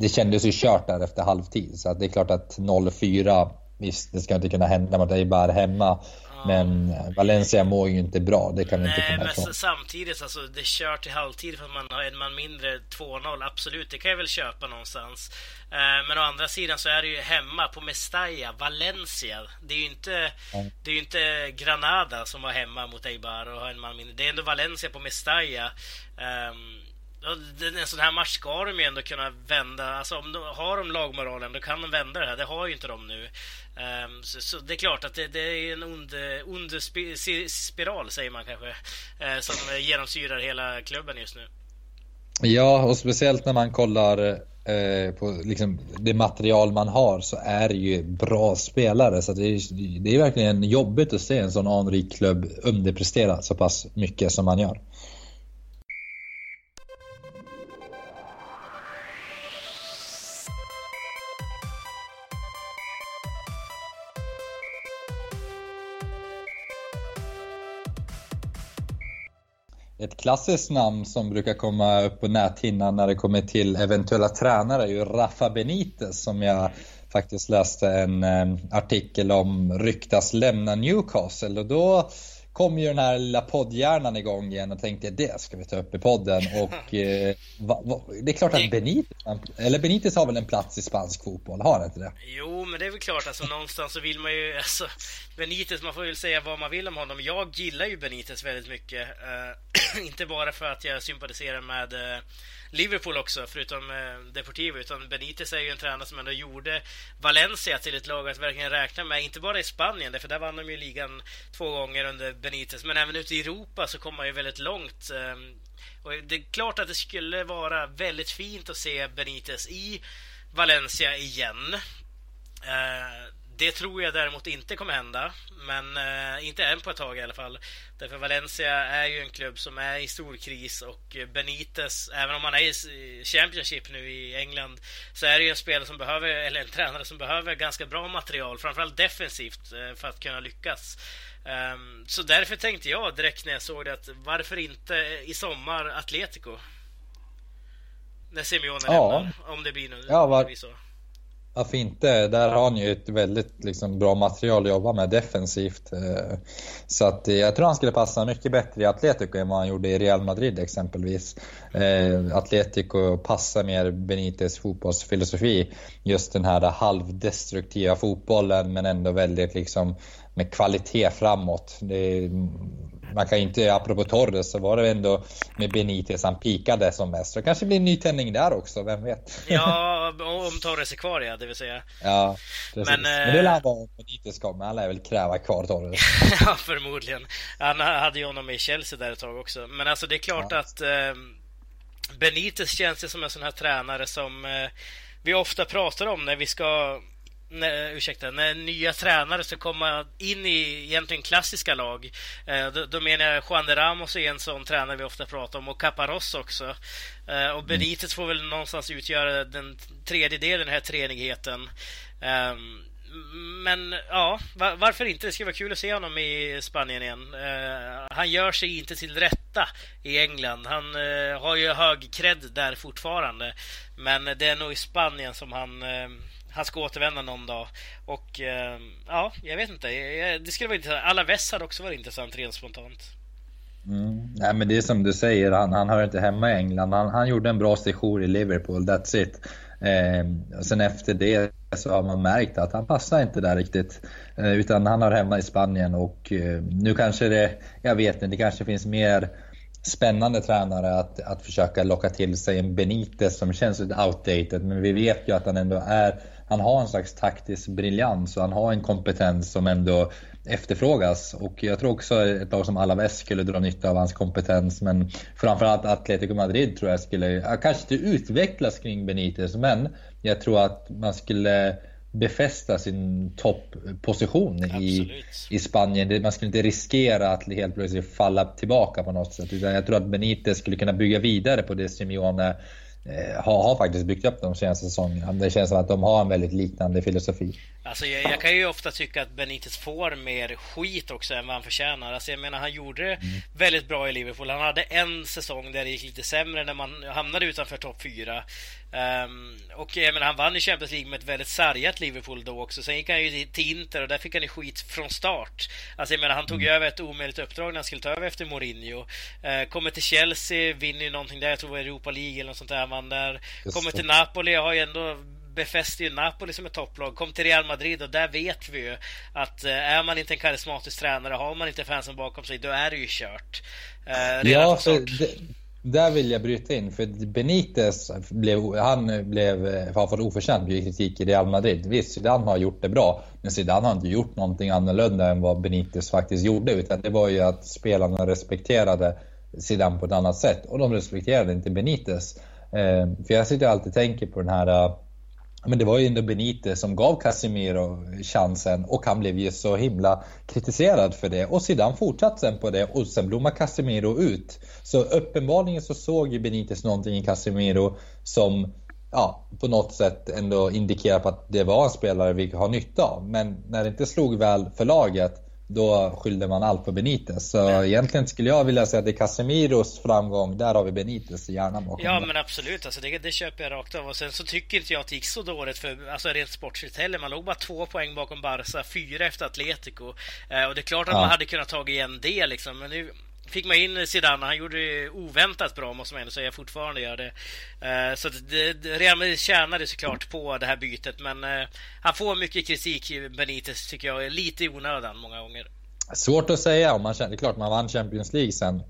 det kändes ju kört där efter halvtid. Så att det är klart att 0-4 Visst, det ska inte kunna hända mot Eibar hemma. Men Valencia mår ju inte bra, det kan vi inte komma ifrån. men samtidigt, alltså det kör till halvtid för att man har en man mindre, 2-0, absolut, det kan jag väl köpa någonstans. Eh, men å andra sidan så är det ju hemma på Mestalla, Valencia. Det är ju inte, mm. det är inte Granada som var hemma mot Eibar och har en man mindre. Det är ändå Valencia på Mestalla. Um, en sån här match ska de ju ändå kunna vända. Alltså om de har de lagmoralen, då kan de vända det här. Det har ju inte de nu. Um, så, så, det är klart att det, det är en ond, ond spiral, säger man kanske, uh, som genomsyrar hela klubben just nu. Ja, och speciellt när man kollar eh, på liksom, det material man har så är det ju bra spelare. Så det är, det är verkligen jobbigt att se en sån anrik klubb underprestera så pass mycket som man gör. Ett klassiskt namn som brukar komma upp på näthinnan när det kommer till eventuella tränare är ju Rafa Benitez som jag faktiskt läste en eh, artikel om ryktas lämna Newcastle. Och då kom ju den här lilla poddhjärnan igång igen och tänkte det ska vi ta upp i podden och (laughs) eh, va, va, det är klart att Benitez, eller Benitez har väl en plats i spansk fotboll, har han inte det? Jo, men det är väl klart alltså någonstans så vill man ju, alltså Benitez, man får väl säga vad man vill om honom. Jag gillar ju Benitez väldigt mycket, uh, (clears throat) inte bara för att jag sympatiserar med uh, Liverpool också, förutom eh, Deportivo. Utan Benitez är ju en tränare som ändå gjorde Valencia till ett lag att verkligen räkna med. Inte bara i Spanien, för där vann de ju ligan två gånger under Benitez. Men även ute i Europa så kom man ju väldigt långt. Eh, och det är klart att det skulle vara väldigt fint att se Benitez i Valencia igen. Eh, det tror jag däremot inte kommer hända. Men eh, inte än på ett tag i alla fall. Därför Valencia är ju en klubb som är i stor kris och Benitez, även om han är i Championship nu i England, så är det ju en spelare som behöver, eller en tränare som behöver ganska bra material, framförallt defensivt, eh, för att kunna lyckas. Um, så därför tänkte jag direkt när jag såg det att varför inte i sommar Atletico? När Simeone ja. lämnar, om det blir nu. Ja, var... så. Varför inte? Där har han ju ett väldigt liksom, bra material att jobba med defensivt. Eh, så att eh, jag tror han skulle passa mycket bättre i Atletico än vad han gjorde i Real Madrid exempelvis. Eh, Atletico passar mer Benites fotbollsfilosofi. Just den här halvdestruktiva fotbollen men ändå väldigt liksom med kvalitet framåt. Det man kan inte, apropå Torres, så var det ändå med Benitez han pikade som mest. Så det kanske blir en ny tändning där också, vem vet? Ja, (laughs) om Torres är kvar ja, det vill säga. Ja, precis. Men, Men det lär vara om Benitez kommer, han lär väl kräva kvar Torres. (laughs) ja, förmodligen. Han hade ju honom i Chelsea där ett tag också. Men alltså det är klart ja. att eh, Benitez känns ju som en sån här tränare som eh, vi ofta pratar om när vi ska när, ursäkta, när nya tränare ska komma in i egentligen klassiska lag. Eh, då, då, menar jag Juan de Ramos är en sån tränare vi ofta pratar om och Caparros också. Eh, och Benitez får väl någonstans utgöra den tredje delen i den här treenigheten. Eh, men ja, varför inte? Det skulle vara kul att se honom i Spanien igen. Eh, han gör sig inte till rätta i England. Han eh, har ju hög cred där fortfarande. Men det är nog i Spanien som han eh, han ska återvända någon dag. Och eh, ja, jag vet inte. Det skulle vara intressant. Alaves hade också varit intressant rent spontant. Mm. Nej, men det är som du säger, han, han hör inte hemma i England. Han, han gjorde en bra sejour i Liverpool, that's it. Eh, och sen efter det så har man märkt att han passar inte där riktigt. Eh, utan han har hemma i Spanien och eh, nu kanske det, jag vet inte, det kanske finns mer spännande tränare att, att försöka locka till sig en Benitez som känns lite outdated. Men vi vet ju att han ändå är, han har en slags taktisk briljans och han har en kompetens som ändå efterfrågas. Och jag tror också ett lag som Alaves skulle dra nytta av hans kompetens. Men framförallt Atletico Madrid tror jag skulle, kanske inte utvecklas kring Benitez, men jag tror att man skulle befästa sin toppposition i, i Spanien. Man skulle inte riskera att helt plötsligt falla tillbaka på något sätt. Utan jag tror att Benitez skulle kunna bygga vidare på det Simeone har, har faktiskt byggt upp de senaste säsongerna. Det känns som att de har en väldigt liknande filosofi. Alltså jag, jag, kan ju ofta tycka att Benitez får mer skit också än vad han förtjänar. Alltså jag menar, han gjorde det mm. väldigt bra i Liverpool. Han hade en säsong där det gick lite sämre när man hamnade utanför topp 4. Um, och jag menar, han vann i Champions League med ett väldigt sargat Liverpool då också. Sen gick han ju till Inter och där fick han ju skit från start. Alltså jag menar, han tog mm. över ett omöjligt uppdrag när han skulle ta över efter Mourinho. Uh, kommer till Chelsea, vinner ju någonting där, jag tror det var Europa League eller något sånt där. Han vann där. Kommer till Napoli, har ju ändå befäste ju Napoli som ett topplag, kom till Real Madrid och där vet vi ju att eh, är man inte en karismatisk tränare, har man inte fansen bakom sig, då är det ju kört. Eh, ja, för det, där vill jag bryta in, för Benitez blev, han blev, eh, har fått oförtjänt mycket kritik i Real Madrid. Visst, Zidane har gjort det bra, men Zidane har inte gjort någonting annorlunda än vad Benitez faktiskt gjorde, utan det var ju att spelarna respekterade Zidane på ett annat sätt, och de respekterade inte Benitez. Eh, för jag sitter alltid och tänker på den här eh, men det var ju ändå Benitez som gav Casemiro chansen och han blev ju så himla kritiserad för det. Och sedan fortsatte sen på det och sen blommade Casemiro ut. Så uppenbarligen så såg ju Benitez någonting i Casemiro som ja, på något sätt ändå indikerar på att det var en spelare vi har nytta av. Men när det inte slog väl för laget då skyllde man allt på Benitez. Så men... egentligen skulle jag vilja säga att det är Casemiros framgång, där har vi Benitez i hjärnan bakom Ja men absolut, alltså det, det, köper jag rakt av. Och sen så tycker inte jag att det gick så dåligt för, alltså rent sportsligt heller. Man låg bara två poäng bakom Barca, fyra efter Atletico. Eh, och det är klart att ja. man hade kunnat ta igen det liksom. Men nu, fick man in Zidane. Han gjorde det oväntat bra måste man ändå säga. Fortfarande gör det. Eh, så det, Real Madrid tjänade såklart på det här bytet. Men eh, han får mycket kritik, Benitez, tycker jag. Lite i onödan många gånger. Svårt att säga. Om man, det är klart man vann Champions League sen.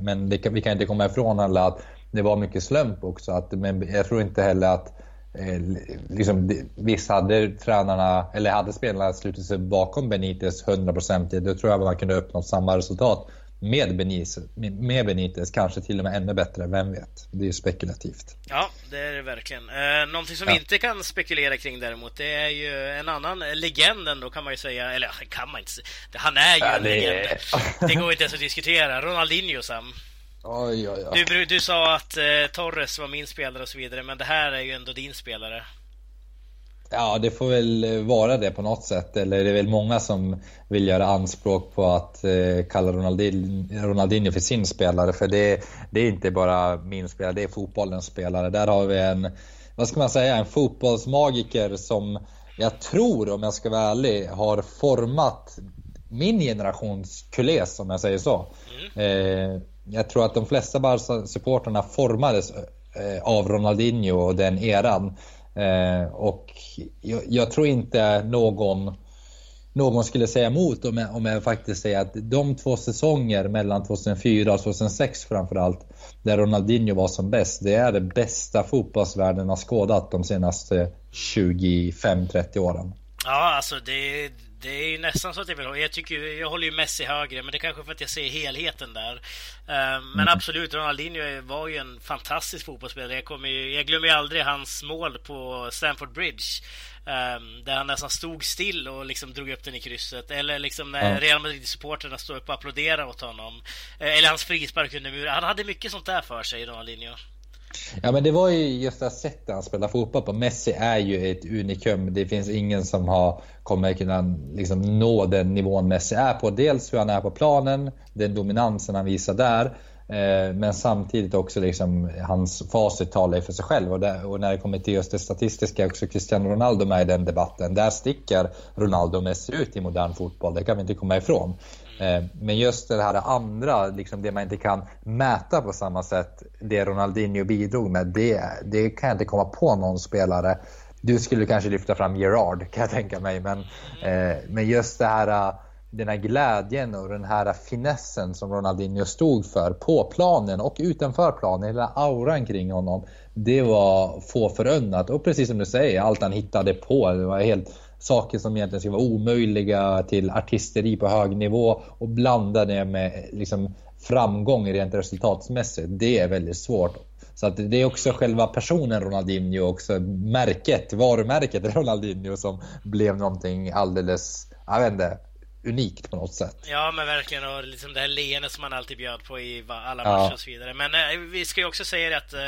Men det, vi kan inte komma ifrån alla att det var mycket slump också. Att, men jag tror inte heller att Eh, liksom, visst hade tränarna, eller hade spelarna slutit sig bakom Benitez 100% då tror jag att man kunde uppnå samma resultat med Benitez, med Benitez, kanske till och med ännu bättre, vem vet? Det är ju spekulativt. Ja, det är det verkligen. Eh, någonting som ja. vi inte kan spekulera kring däremot, det är ju en annan legend ändå kan man ju säga, eller kan man inte säga, han är ju ja, en det... legend. Det går inte ens att diskutera. Ronaldinho Sam. Oj, oj, oj. Du, du sa att eh, Torres var min spelare och så vidare, men det här är ju ändå din spelare. Ja, det får väl vara det på något sätt. Eller det är väl många som vill göra anspråk på att eh, kalla Ronaldinho, för sin spelare. För det, det är inte bara min spelare, det är fotbollens spelare. Där har vi en, vad ska man säga, en fotbollsmagiker som jag tror, om jag ska vara ärlig, har format min generations kules, om jag säger så. Mm. Eh, jag tror att de flesta Barca-supporterna formades eh, av Ronaldinho och den eran. Eh, och jag, jag, tror inte någon, någon skulle säga emot om jag, om jag faktiskt säger att de två säsonger mellan 2004 och 2006 framförallt, där Ronaldinho var som bäst, det är det bästa fotbollsvärlden har skådat de senaste 25-30 åren. Ja, alltså det det är ju nästan så att jag vill ha. Jag, tycker, jag håller ju Messi högre, men det är kanske för att jag ser helheten där. Uh, men mm. absolut, Ronaldinho var ju en fantastisk fotbollsspelare. Jag, kommer ju, jag glömmer ju aldrig hans mål på Stamford Bridge. Um, där han nästan stod still och liksom drog upp den i krysset. Eller liksom när ja. Real Madrid-supporterna stod upp och applåderade åt honom. Uh, eller hans frispark under muren. Han hade mycket sånt där för sig, Ronaldinho. Ja men det var ju just det sättet han spelar fotboll på. Messi är ju ett unikum. Det finns ingen som har, kommer kunna liksom nå den nivån Messi är på. Dels hur han är på planen, den dominansen han visar där. Eh, men samtidigt också liksom hans facit talar för sig själv. Och, där, och, när det kommer till just det statistiska också Cristiano Ronaldo med i den debatten. Där sticker Ronaldo och Messi ut i modern fotboll. Det kan vi inte komma ifrån. Eh, men just det här andra, liksom det man inte kan mäta på samma sätt, det Ronaldinho bidrog med, det, det kan jag inte komma på någon spelare. Du skulle kanske lyfta fram Gerard kan jag tänka mig, men, eh, men just det här den här glädjen och den här finessen som Ronaldinho stod för på planen och utanför planen, hela auran kring honom. Det var få förunnat och precis som du säger, allt han hittade på, det var helt saker som egentligen skulle vara omöjliga till artisteri på hög nivå och blanda det med liksom framgång rent resultatsmässigt. Det är väldigt svårt. Så att det är också själva personen Ronaldinho, också märket, varumärket (laughs) Ronaldinho som blev någonting alldeles, jag vet inte, unikt på något sätt. Ja men verkligen och liksom det här leendet som man alltid bjöd på i alla matcher ja. och så vidare. Men eh, vi ska ju också säga att eh,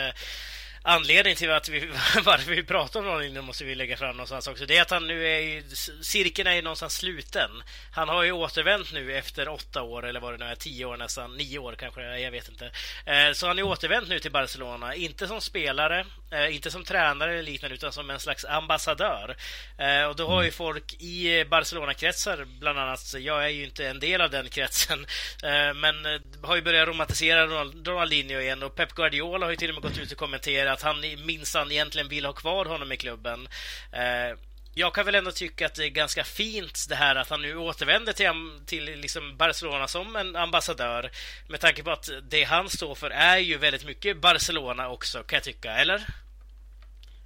anledning till att vi, (laughs) varför vi pratar om Ronaldinho måste vi lägga fram någonstans också. Det är att han nu är ju, cirkeln är ju någonstans sluten. Han har ju återvänt nu efter åtta år, eller vad det nu är, tio år nästan, nio år kanske, jag vet inte. Eh, så han är återvänt nu till Barcelona, inte som spelare, eh, inte som tränare eller liknande, utan som en slags ambassadör. Eh, och då har ju mm. folk i Barcelona-kretsar, bland annat, jag är ju inte en del av den kretsen, (laughs) men har ju börjat romantisera Ronaldinho igen och Pep Guardiola har ju till och med gått ut och kommenterat att han minsann egentligen vill ha kvar honom i klubben. Eh, jag kan väl ändå tycka att det är ganska fint det här att han nu återvänder till, till liksom Barcelona som en ambassadör. Med tanke på att det han står för är ju väldigt mycket Barcelona också, kan jag tycka, eller?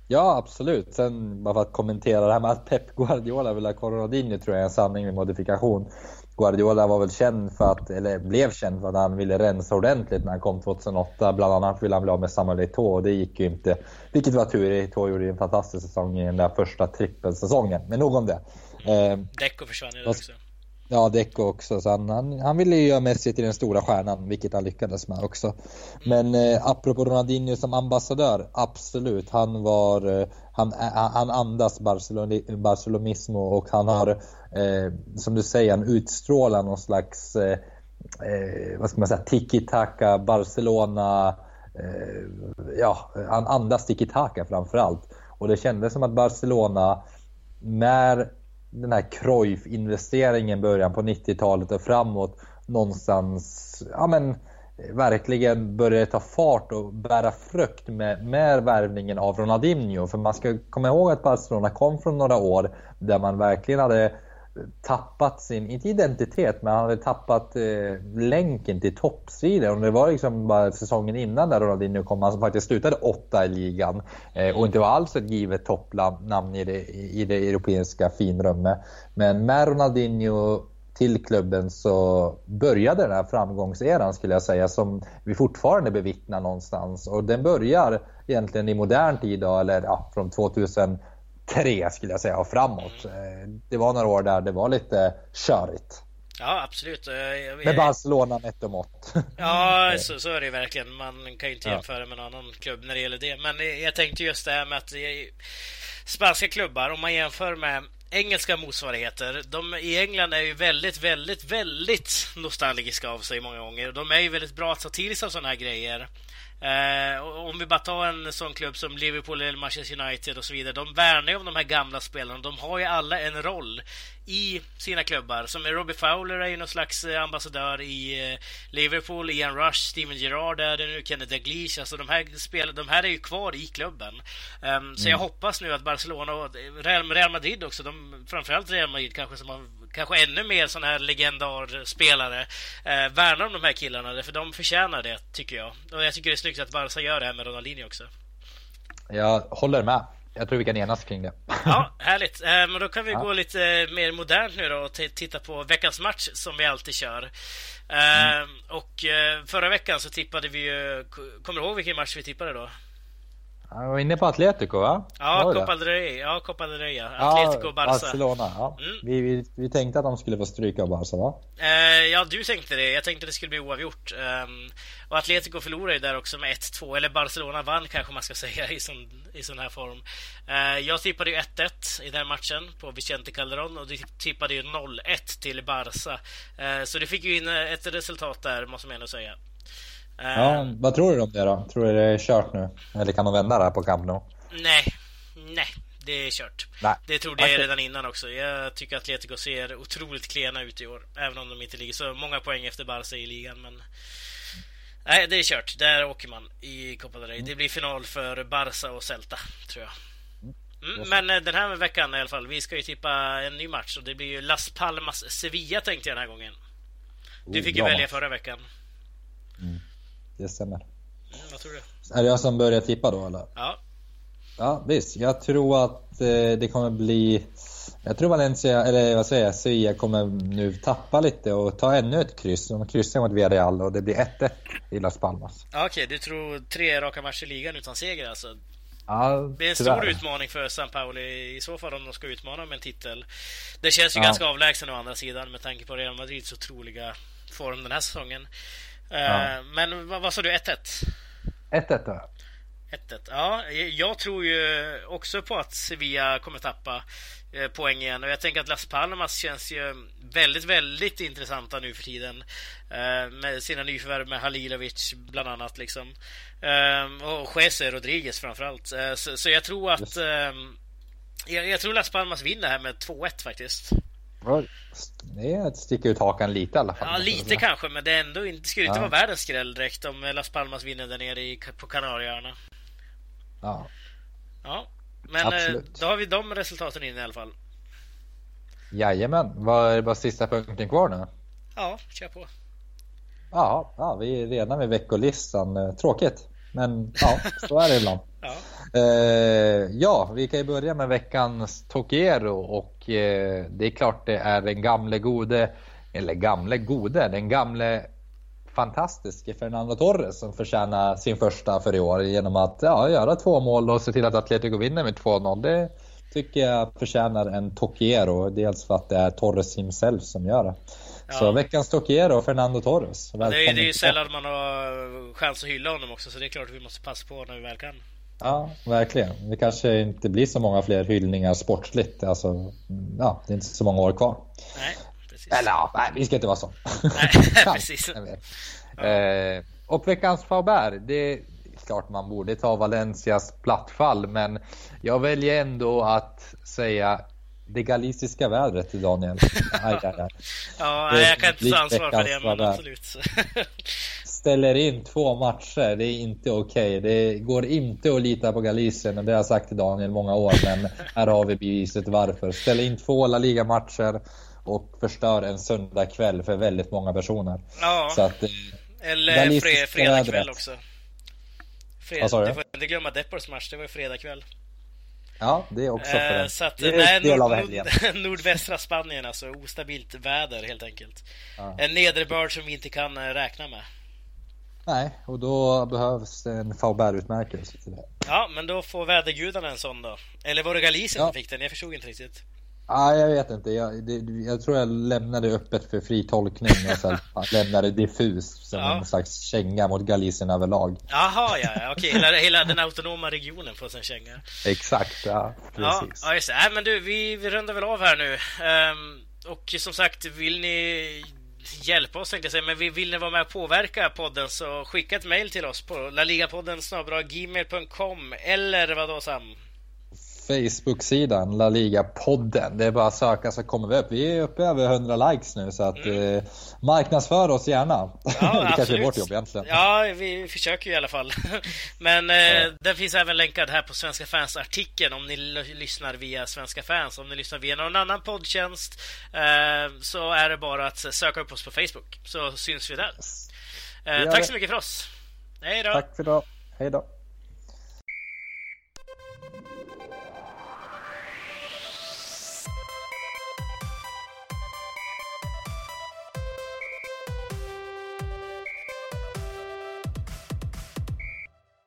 Ja, absolut. Sen bara för att kommentera det här med att Pep Guardiola vill ha Coronadinho tror jag är en sanning med modifikation. Guardiola var väl känd för att, eller blev känd för att han ville rensa ordentligt när han kom 2008. Bland annat ville han bli av med Samuel Eto'o och det gick ju inte. Vilket var tur. Eto'o gjorde en fantastisk säsong i den där första trippelsäsongen. Men nog om det. Eh, Deco försvann ju också. Ja, Deco också. Så han, han, han ville ju göra Messi till den stora stjärnan, vilket han lyckades med också. Men eh, apropå Ronaldinho som ambassadör, absolut. Han var, eh, han, han andas Barcelona, barcelonismo och han har, eh, som du säger, han utstrålar någon slags, eh, eh vad ska man säga, tiki-taka, Barcelona, eh, ja, han andas tiki-taka framförallt. Och det kändes som att Barcelona, när den här Cruyff-investeringen början på 90-talet och framåt någonstans, ja men verkligen började ta fart och bära frukt med, med värvningen av Ronaldinho. För man ska komma ihåg att Barcelona kom från några år där man verkligen hade tappat sin, inte identitet, men han hade tappat eh, länken till toppsidan. Och det var liksom bara säsongen innan där Ronaldinho kom, han som faktiskt slutade åtta i ligan. Eh, och inte var alls ett givet toppnamn i det, i det europeiska finrummet. Men med Ronaldinho till klubben så började den här framgångseran skulle jag säga som vi fortfarande bevittnar någonstans. Och den börjar egentligen i modern tid då, eller ja, från 2000 tre skulle jag säga och framåt. Eh, det var några år där det var lite körigt. Ja, absolut. Jag, med Barcelona mätt och mått. (laughs) Ja, så, så är det verkligen. Man kan ju inte jämföra med någon annan klubb när det gäller det. Men jag tänkte just det här med att spanska klubbar, om man jämför med engelska motsvarigheter. De i England är ju väldigt, väldigt, väldigt nostalgiska av sig många gånger. De är ju väldigt bra att ta till sig av sådana här grejer. Eh, om vi bara tar en sån klubb som Liverpool eller Manchester United och så vidare. De värnar ju om de här gamla spelarna. De har ju alla en roll i sina klubbar. Som Robbie Fowler är ju någon slags eh, ambassadör i eh, Liverpool, Ian Rush, Steven Gerrard är det nu, Kenneth Dalglish. Alltså de här, spel, de här är ju kvar i klubben. Um, så mm. jag hoppas nu att Barcelona och Real Madrid också, de, framförallt Real Madrid kanske som har kanske ännu mer sådana här legendarspelare eh, värnar om de här killarna, för de förtjänar det, tycker jag. Och jag tycker det är snyggt att Barca gör det här med Ronaldinho också. Jag håller med. Jag tror vi kan enas kring det. Ja, härligt. Eh, men då kan vi ja. gå lite mer modernt nu då och titta på veckans match som vi alltid kör. Mm. Och eh, förra veckan så tippade vi ju... Kommer du ihåg vilken match vi tippade då? Han var inne på Atletico va? Ja, Copa del Rey. Ja, Copa del Rey. Atletico ja, Barca. Barcelona, ja. Mm. Vi, vi, vi, tänkte att de skulle få stryka av Barca va? Eh, ja, du tänkte det. Jag tänkte att det skulle bli oavgjort. Um, och Atletico förlorade ju där också med 1-2. Eller Barcelona vann kanske man ska (laughs) säga i sån, i sån här form. Uh, jag tippade ju 1-1 i den matchen på Vicente Calderon och du tippade ju 0-1 till Barca. Uh, så det fick ju in ett resultat där, måste man ändå säga. Ja, ehm. vad tror du om det då? Tror du det är kört nu? Eller kan de vända där på Camp Nou? Nej, nej. Det är kört. Nej. Det trodde jag redan innan också. Jag tycker att Atletico ser otroligt klena ut i år. Även om de inte ligger så många poäng efter Barca i ligan. Men... Nej, det är kört. Där åker man i Copa del Rey. Det blir final för Barca och Celta, tror jag. Mm, men eh, den här veckan i alla fall, vi ska ju tippa en ny match och det blir ju Las Palmas-Sevilla tänkte jag den här gången. Du Oh, fick ju välja förra veckan. Det stämmer. Mm, vad tror du? Är det jag som börjar tippa då eller? Ja, Ja visst, jag tror att eh, det kommer bli Jag tror Valencia, eller vad säger jag, Sevilla kommer nu tappa lite och ta ännu ett kryss. De kryssar mot Villarreal och det blir 1-1 i Las Palmas. Ja, okej, du tror tre raka matcher i ligan utan seger alltså? Ja, Det är en tyvärr. stor utmaning för San Pauli i så fall om de ska utmana om en titel. Det känns ju Ja. ganska avlägsen å andra sidan med tanke på Real Madrids otroliga form den här säsongen. Eh, Ja. Men vad, vad sa du, 1-1? 1-1 då. 1-1. Ja, jag tror ju också på att Sevilla kommer tappa eh, poäng igen och jag tänker att Las Palmas känns ju väldigt, väldigt intressanta nu för tiden. Eh, med sina nyförvärv med Halilovic bland annat liksom. Och Jesse Rodriguez framförallt. Så, så jag tror att jag tror Las Palmas vinner här med 2-1 faktiskt. Det är att sticka ut hakan lite i alla fall. Ja, lite kanske, men det är ändå inte, skulle inte Ja. vara världens skräll direkt om Las Palmas vinner där nere i, på Kanarieöarna. Ja. Ja, men eh, Absolut. då har vi de resultaten in i alla fall. Jajamän, vad är bara sista punkten kvar nu? Ja, kör på. Ja, ja, vi är redan vid veckolistan. Eh, Tråkigt, men ja, så är det ibland. (laughs) Ja. Eh, ja, vi kan ju börja med veckans Tokiero och eh, det är klart det är den gamle gode, eller gamle gode, den gamle fantastiske Fernando Torres som förtjänar sin första för i år genom att ja, göra två mål och se till att Atletico vinner med 2-0. Det tycker jag förtjänar en Tokiero, dels för att det är Torres himself som gör det. Ja. Så veckans Tokiero, Fernando Torres. Det är, det är ju sällan man har chans att hylla honom också, så det är klart att vi måste passa på när vi väl kan. Ja, verkligen. Det kanske inte blir så många fler hyllningar sportsligt. Alltså, ja, det är inte så många år kvar. Nej, precis. Eller ja, nej, vi ska inte vara så. Nej, (laughs) (laughs) precis. vet. Eh, och veckans Faubert, det är klart man borde ta Valencias plattfall, men jag väljer ändå att säga det galiciska vädret till Daniel. (laughs) Aj, aj, aj. Ja, jag kan inte ta ansvar för det, men absolut. Ställer in två matcher, det är inte okej. Det går inte att lita på Galicien och det har jag sagt till Daniel många år, men här har vi beviset varför. Ställer in två La Liga-matcher och förstör en söndagkväll för väldigt många personer. Ja, Så att, eh, eller galiciska fre, fredag kväll vädret. också. Vad sa Fred, du? du får inte glömma Depors match, det var ju fredag kväll. ja, det är också för Eh, så att, det är nej, del av nord, helgen. (laughs) nordvästra Spanien alltså, ostabilt väder helt enkelt. Ja. En nederbörd som vi inte kan eh, räkna med. Nej, och då behövs en Faubert-utmärkelse till det. Ja, men då får vädergudarna en sån då. Eller var det Galicien Ja. som fick den? Jag förstod inte riktigt. Ah, jag vet inte. Jag, det, jag tror jag lämnade öppet för fri tolkning och sen (laughs) lämnade diffus som Ja. en slags känga mot Galicien överlag. Jaha, ja, ja, (laughs) okej. Hela, hela den autonoma regionen får sig en känga. Exakt, ja. Ja, Precis. ja, just det. Nej, men du, vi, vi rundar väl av här nu. Ehm, och som sagt, vill ni hjälpa oss tänkte jag säga, men vill, vill ni vara med och påverka podden så skicka ett mejl till oss på laligapodden gmail.com eller vadå Sam? Facebook-sidan La Liga-podden. Det är bara att söka så kommer vi upp. Vi är uppe över 100 likes nu så att eh, marknadsför oss gärna. (laughs) det kanske är vårt jobb egentligen. Ja, vi försöker ju i alla fall. (laughs) Men eh, den finns även länkad här på Svenska fans-artikeln om ni lyssnar via Svenska fans. Om ni lyssnar via någon annan poddtjänst eh, så är det bara att söka upp oss på Facebook så syns vi där. Eh, tack så mycket för oss. Hej då! Tack för idag. Hej då.